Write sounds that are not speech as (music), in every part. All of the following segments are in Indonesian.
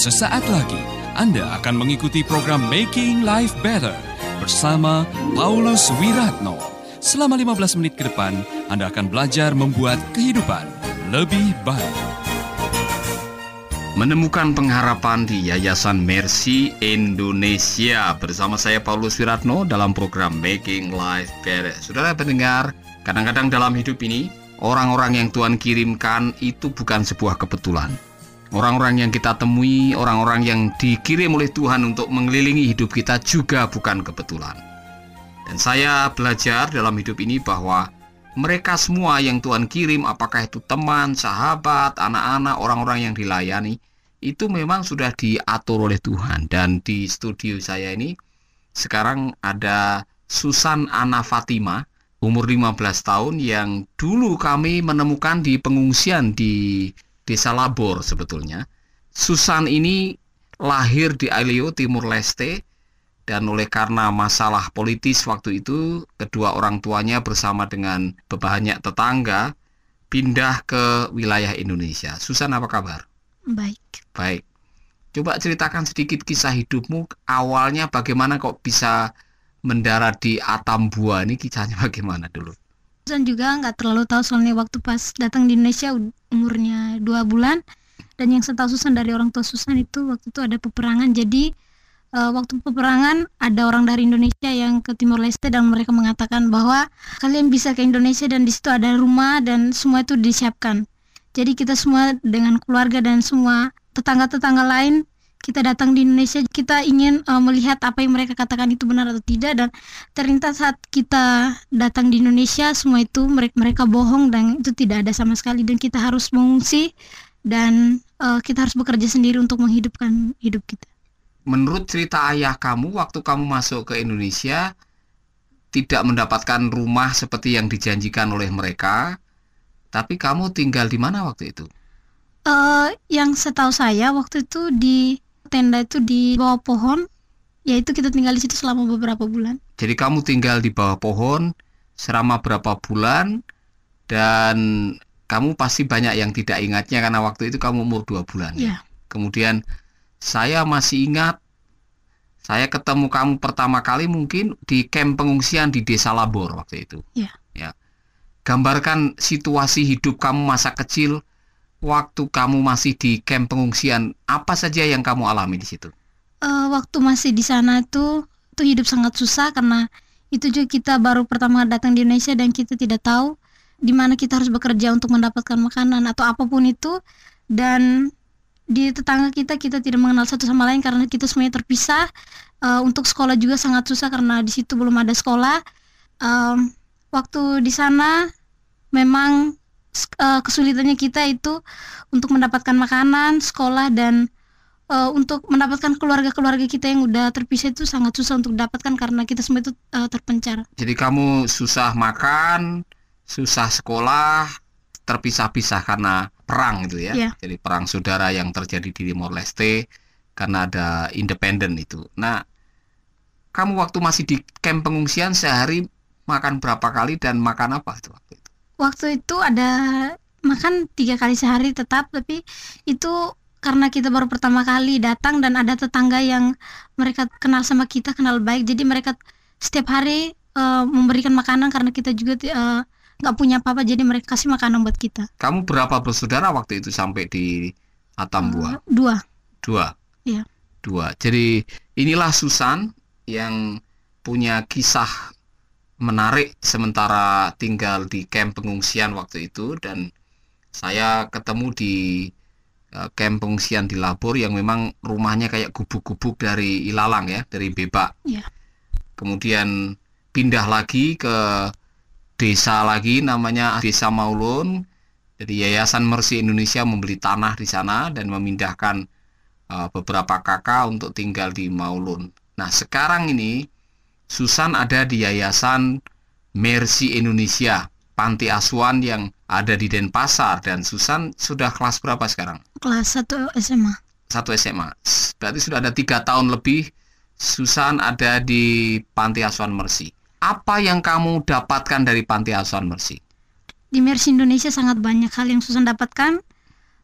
Sesaat lagi Anda akan mengikuti program Making Life Better bersama Paulus Wiratno. Selama 15 menit ke depan, Anda akan belajar membuat kehidupan lebih baik. Menemukan pengharapan di Yayasan Mercy Indonesia bersama saya Paulus Wiratno dalam program Making Life Better. Saudara pendengar, kadang-kadang dalam hidup ini orang-orang yang Tuhan kirimkan itu bukan sebuah kebetulan. Orang-orang yang kita temui, orang-orang yang dikirim oleh Tuhan untuk mengelilingi hidup kita juga bukan kebetulan. Dan saya belajar dalam hidup ini bahwa mereka semua yang Tuhan kirim, apakah itu teman, sahabat, anak-anak, orang-orang yang dilayani, itu memang sudah diatur oleh Tuhan. Dan di studio saya ini sekarang ada Susan Ana Fatima, umur 15 tahun yang dulu kami menemukan di pengungsian di desa Labor sebetulnya. Susan ini lahir di Aileo, Timur Leste, dan oleh karena masalah politis waktu itu, kedua orang tuanya bersama dengan bebanyak tetangga pindah ke wilayah Indonesia. Susan apa kabar? Baik. Baik. Coba ceritakan sedikit kisah hidupmu. Awalnya bagaimana kok bisa mendarat di Atambua ini kisahnya (laughs) bagaimana dulu? Susan juga nggak terlalu tahu soalnya waktu pas datang di Indonesia umurnya dua bulan. Dan yang saya tahu Susan dari orang tua Susan itu waktu itu ada peperangan. Jadi uh, waktu peperangan ada orang dari Indonesia yang ke Timor Leste dan mereka mengatakan bahwa kalian bisa ke Indonesia dan di situ ada rumah dan semua itu disiapkan. Jadi kita semua dengan keluarga dan semua tetangga-tetangga lain kita datang di Indonesia kita ingin uh, melihat apa yang mereka katakan itu benar atau tidak dan ternyata saat kita datang di Indonesia semua itu mereka mereka bohong dan itu tidak ada sama sekali dan kita harus mengungsi dan uh, kita harus bekerja sendiri untuk menghidupkan hidup kita. Menurut cerita ayah kamu waktu kamu masuk ke Indonesia tidak mendapatkan rumah seperti yang dijanjikan oleh mereka, tapi kamu tinggal di mana waktu itu? Uh, yang setahu saya waktu itu di tenda itu di bawah pohon yaitu kita tinggal di situ selama beberapa bulan jadi kamu tinggal di bawah pohon selama berapa bulan dan kamu pasti banyak yang tidak ingatnya karena waktu itu kamu umur dua bulan ya. kemudian saya masih ingat saya ketemu kamu pertama kali mungkin di camp pengungsian di desa Labor waktu itu ya, ya. gambarkan situasi hidup kamu masa kecil waktu kamu masih di camp pengungsian, apa saja yang kamu alami di situ? Uh, waktu masih di sana itu, itu hidup sangat susah karena itu juga kita baru pertama datang di Indonesia dan kita tidak tahu di mana kita harus bekerja untuk mendapatkan makanan atau apa pun itu. Dan di tetangga kita kita tidak mengenal satu sama lain karena kita semuanya terpisah. Uh, untuk sekolah juga sangat susah karena di situ belum ada sekolah. Um, waktu di sana memang uh, kesulitannya kita itu untuk mendapatkan makanan, sekolah dan uh, untuk mendapatkan keluarga-keluarga kita yang udah terpisah itu sangat susah untuk dapatkan karena kita semua itu uh, terpencar. Jadi kamu susah makan, susah sekolah, terpisah-pisah karena perang itu ya. Yeah. Jadi perang saudara yang terjadi di Timor Leste karena ada independen itu. Nah, kamu waktu masih di camp pengungsian sehari makan berapa kali dan makan apa itu waktu itu? ada makan tiga kali sehari tetap tapi itu karena kita baru pertama kali datang dan ada tetangga yang mereka kenal sama kita kenal baik. Jadi mereka setiap hari uh, memberikan makanan karena kita juga uh, nggak punya apa-apa jadi mereka kasih makanan buat kita. Kamu berapa bersaudara waktu itu sampai di Atambua? Uh, dua. Dua? Iya. Dua. Jadi inilah Susan yang punya kisah menarik sementara tinggal di camp pengungsian waktu itu dan saya ketemu di uh, camp pengungsian di Labor yang memang rumahnya kayak gubuk-gubuk dari ilalang ya, dari bebak. Yeah. Kemudian pindah lagi ke desa lagi namanya Desa Maulun. Jadi Yayasan Mercy Indonesia membeli tanah di sana dan memindahkan uh, beberapa kakak untuk tinggal di Maulun. Nah, sekarang ini Susan ada di Yayasan Mercy Indonesia, panti asuhan yang ada di Denpasar dan Susan sudah kelas berapa sekarang? Kelas 1 SMA. Satu SMA. Berarti sudah ada tiga tahun lebih Susan ada di panti asuhan Mercy. Apa yang kamu dapatkan dari panti asuhan Mercy? Di Mercy Indonesia sangat banyak hal yang Susan dapatkan,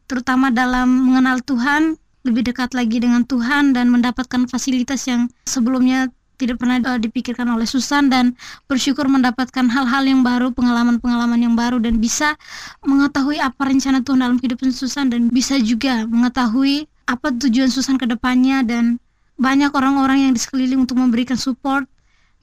terutama dalam mengenal Tuhan, lebih dekat lagi dengan Tuhan dan mendapatkan fasilitas yang sebelumnya tidak pernah uh, dipikirkan oleh Susan dan bersyukur mendapatkan hal-hal yang baru, pengalaman-pengalaman yang baru dan bisa mengetahui apa rencana Tuhan dalam kehidupan Susan dan bisa juga mengetahui apa tujuan Susan ke depannya dan banyak orang-orang yang di sekeliling untuk memberikan support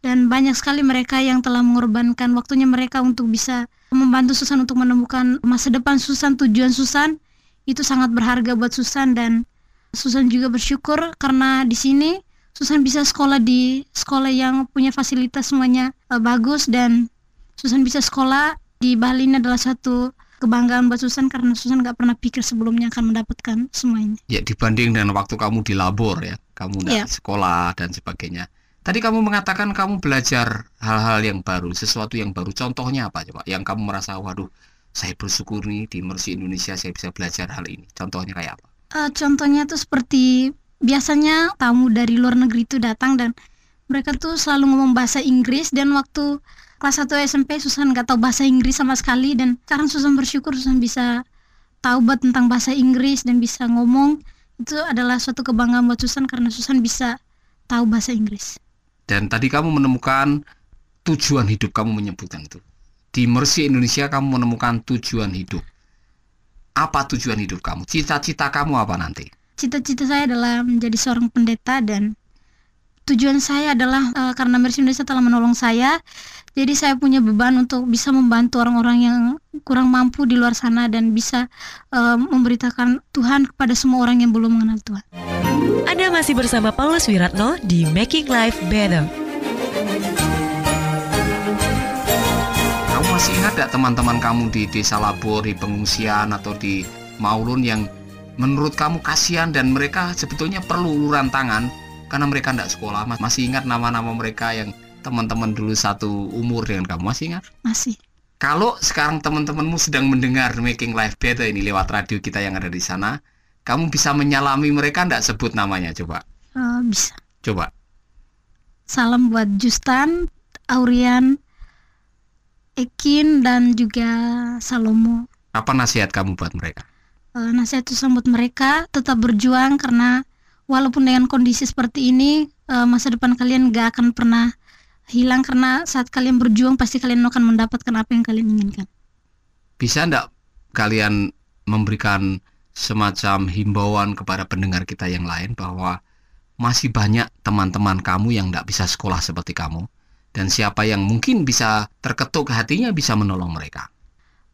dan banyak sekali mereka yang telah mengorbankan waktunya mereka untuk bisa membantu Susan untuk menemukan masa depan Susan, tujuan Susan. Itu sangat berharga buat Susan dan Susan juga bersyukur karena di sini Susan bisa sekolah di sekolah yang punya fasilitas semuanya uh, bagus dan Susan bisa sekolah di Bali ini adalah satu kebanggaan buat Susan karena Susan nggak pernah pikir sebelumnya akan mendapatkan semuanya. Ya dibanding dengan waktu kamu di labor ya, kamu nggak Ya. sekolah dan sebagainya. Tadi kamu mengatakan kamu belajar hal-hal yang baru, sesuatu yang baru. Contohnya apa coba? Yang kamu merasa, waduh, saya bersyukur nih di Mercy Indonesia saya bisa belajar hal ini. Contohnya kayak apa? Eh, contohnya tuh seperti biasanya tamu dari luar negeri itu datang dan mereka tuh selalu ngomong bahasa Inggris dan waktu kelas 1 SMP Susan nggak tahu bahasa Inggris sama sekali dan sekarang Susan bersyukur Susan bisa tahu buat tentang bahasa Inggris dan bisa ngomong itu adalah suatu kebanggaan buat Susan karena Susan bisa tahu bahasa Inggris. Dan tadi kamu menemukan tujuan hidup kamu menyebutkan itu. Di Mercy Indonesia kamu menemukan tujuan hidup. Apa tujuan hidup kamu? Cita-cita kamu apa nanti? Cita-cita saya adalah menjadi seorang pendeta dan tujuan saya adalah eh, karena Mercy Indonesia telah menolong saya, jadi saya punya beban untuk bisa membantu orang-orang yang kurang mampu di luar sana dan bisa eh, memberitakan Tuhan kepada semua orang yang belum mengenal Tuhan. Anda masih bersama Paulus Wiratno di Making Life Better. Kamu masih ingat gak teman-teman kamu di desa labor, di pengungsian atau di Maulun yang menurut kamu kasihan dan mereka sebetulnya perlu uluran tangan karena mereka tidak sekolah. Mas- Masih ingat nama-nama mereka yang teman-teman dulu satu umur dengan kamu? Masih ingat? Masih. Kalau sekarang teman-temanmu sedang mendengar Making Life Better ini lewat radio kita yang ada di sana, kamu bisa menyalami mereka ndak sebut namanya coba. Eh, bisa. Coba. Salam buat Justan, Aurian, Ekin dan juga Salomo. Apa nasihat kamu buat mereka? Eh, nasihat buat mereka tetap berjuang karena walaupun dengan kondisi seperti ini eh, masa depan kalian gak akan pernah hilang karena saat kalian berjuang pasti kalian akan mendapatkan apa yang kalian inginkan. Bisa ndak kalian memberikan semacam himbauan kepada pendengar kita yang lain bahwa masih banyak teman-teman kamu yang ndak bisa sekolah seperti kamu dan siapa yang mungkin bisa terketuk hatinya bisa menolong mereka.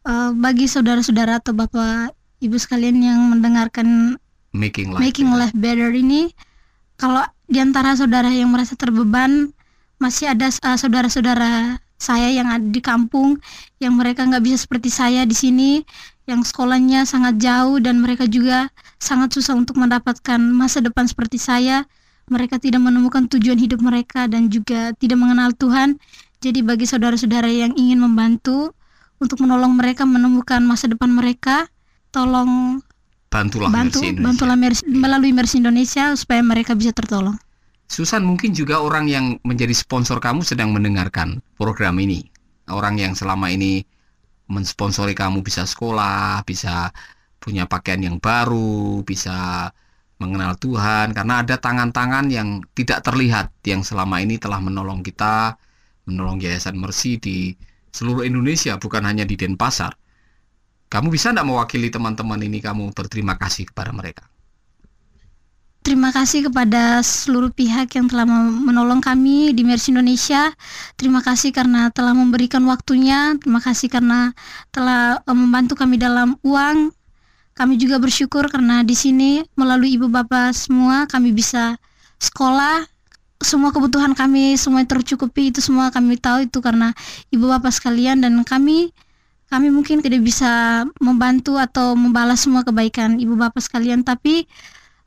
Eh, bagi saudara-saudara atau bapak ibu sekalian yang mendengarkan Making life. Making better. Life Better ini kalau di antara saudara yang merasa terbeban masih ada uh, saudara-saudara saya yang ada di kampung yang mereka nggak bisa seperti saya di sini yang sekolahnya sangat jauh dan mereka juga sangat susah untuk mendapatkan masa depan seperti saya mereka tidak menemukan tujuan hidup mereka dan juga tidak mengenal Tuhan jadi bagi saudara-saudara yang ingin membantu untuk menolong mereka menemukan masa depan mereka tolong Bantulah bantu Mercy Indonesia. bantulah Mercy- melalui Mercy Indonesia supaya mereka bisa tertolong. Susan mungkin juga orang yang menjadi sponsor kamu sedang mendengarkan program ini. Orang yang selama ini mensponsori kamu bisa sekolah, bisa punya pakaian yang baru, bisa mengenal Tuhan karena ada tangan-tangan yang tidak terlihat yang selama ini telah menolong kita, menolong Yayasan Mercy di seluruh Indonesia bukan hanya di Denpasar. Kamu bisa tidak mewakili teman-teman ini kamu berterima kasih kepada mereka? Terima kasih kepada seluruh pihak yang telah menolong kami di Mercy Indonesia. Terima kasih karena telah memberikan waktunya. Terima kasih karena telah eh, membantu kami dalam uang. Kami juga bersyukur karena di sini melalui ibu bapak semua kami bisa sekolah. Semua kebutuhan kami semua tercukupi itu semua kami tahu itu karena ibu bapak sekalian dan kami kami mungkin tidak bisa membantu atau membalas semua kebaikan ibu bapak sekalian tapi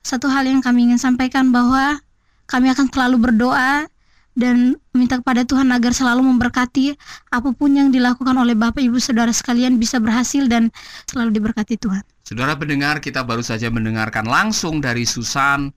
satu hal yang kami ingin sampaikan bahwa kami akan selalu berdoa dan minta kepada Tuhan agar selalu memberkati apa pun yang dilakukan oleh Bapak Ibu Saudara sekalian bisa berhasil dan selalu diberkati Tuhan. Saudara pendengar, kita baru saja mendengarkan langsung dari Susan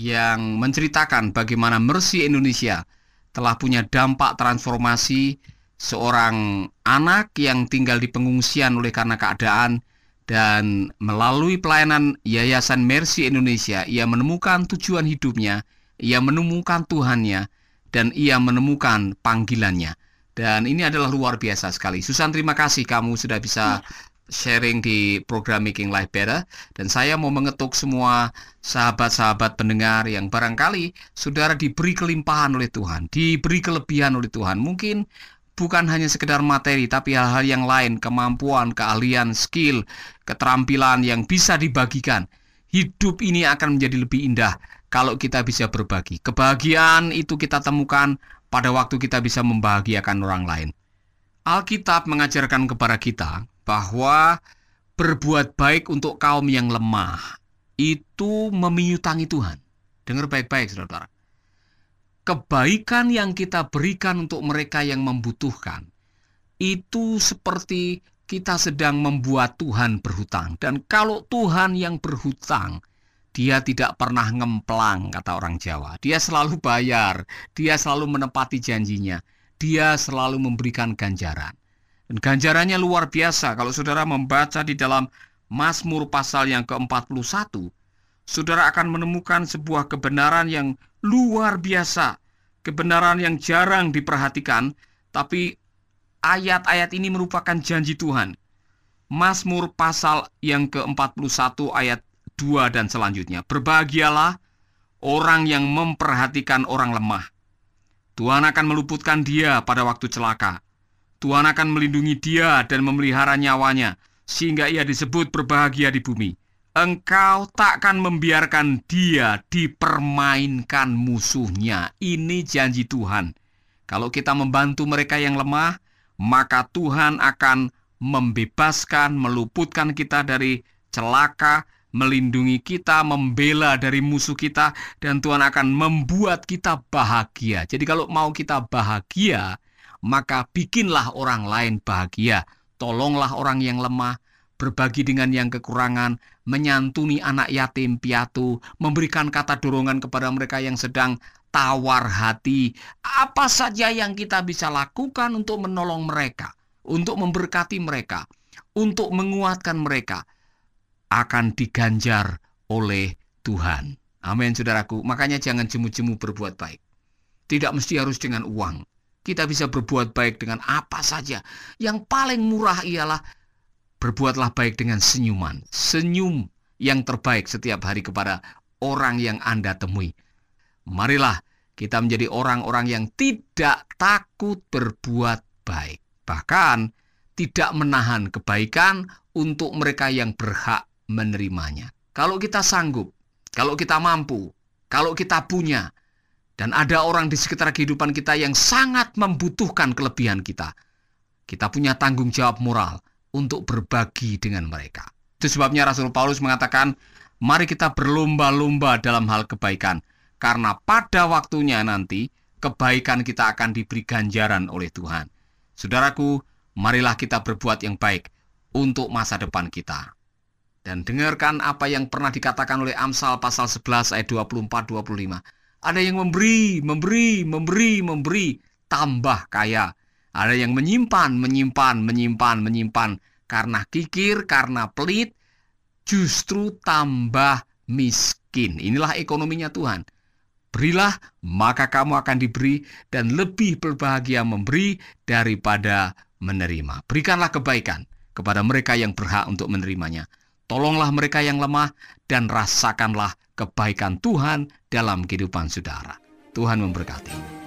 yang menceritakan bagaimana Mercy Indonesia telah punya dampak transformasi seorang anak yang tinggal di pengungsian oleh karena keadaan dan melalui pelayanan Yayasan Mercy Indonesia ia menemukan tujuan hidupnya, ia menemukan Tuhannya dan ia menemukan panggilannya. Dan ini adalah luar biasa sekali. Susan terima kasih kamu sudah bisa sharing di program Making Life Better dan saya mau mengetuk semua sahabat-sahabat pendengar yang barangkali saudara diberi kelimpahan oleh Tuhan, diberi kelebihan oleh Tuhan. Mungkin bukan hanya sekedar materi tapi hal-hal yang lain, kemampuan, keahlian, skill, keterampilan yang bisa dibagikan. Hidup ini akan menjadi lebih indah kalau kita bisa berbagi. Kebahagiaan itu kita temukan pada waktu kita bisa membahagiakan orang lain. Alkitab mengajarkan kepada kita bahwa berbuat baik untuk kaum yang lemah itu meminutangi Tuhan. Dengar baik-baik, saudara. Kebaikan yang kita berikan untuk mereka yang membutuhkan itu seperti kita sedang membuat Tuhan berhutang. Dan kalau Tuhan yang berhutang, dia tidak pernah ngemplang, kata orang Jawa. Dia selalu bayar, dia selalu menepati janjinya, dia selalu memberikan ganjaran. Dan ganjarannya luar biasa. Kalau saudara membaca di dalam Mazmur pasal yang ke-41, saudara akan menemukan sebuah kebenaran yang luar biasa. Kebenaran yang jarang diperhatikan, tapi ayat-ayat ini merupakan janji Tuhan. Mazmur pasal yang ke-41 ayat 2 dan selanjutnya. Berbahagialah orang yang memperhatikan orang lemah. Tuhan akan meluputkan dia pada waktu celaka. Tuhan akan melindungi dia dan memelihara nyawanya, sehingga ia disebut berbahagia di bumi. Engkau takkan membiarkan dia dipermainkan musuhnya. Ini janji Tuhan. Kalau kita membantu mereka yang lemah, maka Tuhan akan membebaskan, meluputkan kita dari celaka, melindungi kita, membela dari musuh kita, dan Tuhan akan membuat kita bahagia. Jadi, kalau mau kita bahagia, maka bikinlah orang lain bahagia. Tolonglah orang yang lemah, berbagi dengan yang kekurangan, menyantuni anak yatim piatu, memberikan kata dorongan kepada mereka yang sedang tawar hati, apa saja yang kita bisa lakukan untuk menolong mereka, untuk memberkati mereka, untuk menguatkan mereka, akan diganjar oleh Tuhan. Amin, saudaraku. Makanya jangan jemu-jemu berbuat baik. Tidak mesti harus dengan uang. Kita bisa berbuat baik dengan apa saja. Yang paling murah ialah berbuatlah baik dengan senyuman. Senyum yang terbaik setiap hari kepada orang yang Anda temui. Marilah kita menjadi orang-orang yang tidak takut berbuat baik. Bahkan tidak menahan kebaikan untuk mereka yang berhak menerimanya. Kalau kita sanggup, kalau kita mampu, kalau kita punya, dan ada orang di sekitar kehidupan kita yang sangat membutuhkan kelebihan kita, kita punya tanggung jawab moral untuk berbagi dengan mereka. Itu sebabnya Rasul Paulus mengatakan, mari kita berlomba-lomba dalam hal kebaikan karena pada waktunya nanti kebaikan kita akan diberi ganjaran oleh Tuhan. Saudaraku, marilah kita berbuat yang baik untuk masa depan kita. Dan dengarkan apa yang pernah dikatakan oleh Amsal pasal 11 ayat 24-25. Ada yang memberi, memberi, memberi, memberi, tambah kaya. Ada yang menyimpan, menyimpan, menyimpan, menyimpan. Karena kikir, karena pelit, justru tambah miskin. Inilah ekonominya Tuhan. Berilah, maka kamu akan diberi dan lebih berbahagia memberi daripada menerima. Berikanlah kebaikan kepada mereka yang berhak untuk menerimanya. Tolonglah mereka yang lemah dan rasakanlah kebaikan Tuhan dalam kehidupan saudara. Tuhan memberkati.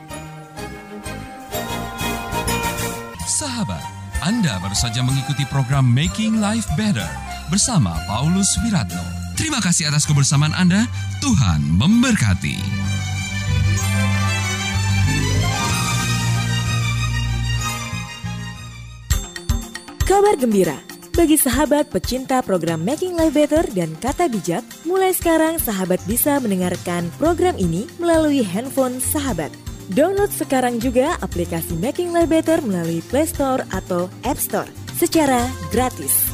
Sahabat, Anda baru saja mengikuti program Making Life Better bersama Paulus Wiratno. Terima kasih atas kebersamaan Anda. Tuhan memberkati. Kabar gembira bagi sahabat pecinta program Making Life Better dan Kata Bijak, mulai sekarang sahabat bisa mendengarkan program ini melalui handphone sahabat. Download sekarang juga aplikasi Making Life Better melalui Play Store atau App Store secara gratis.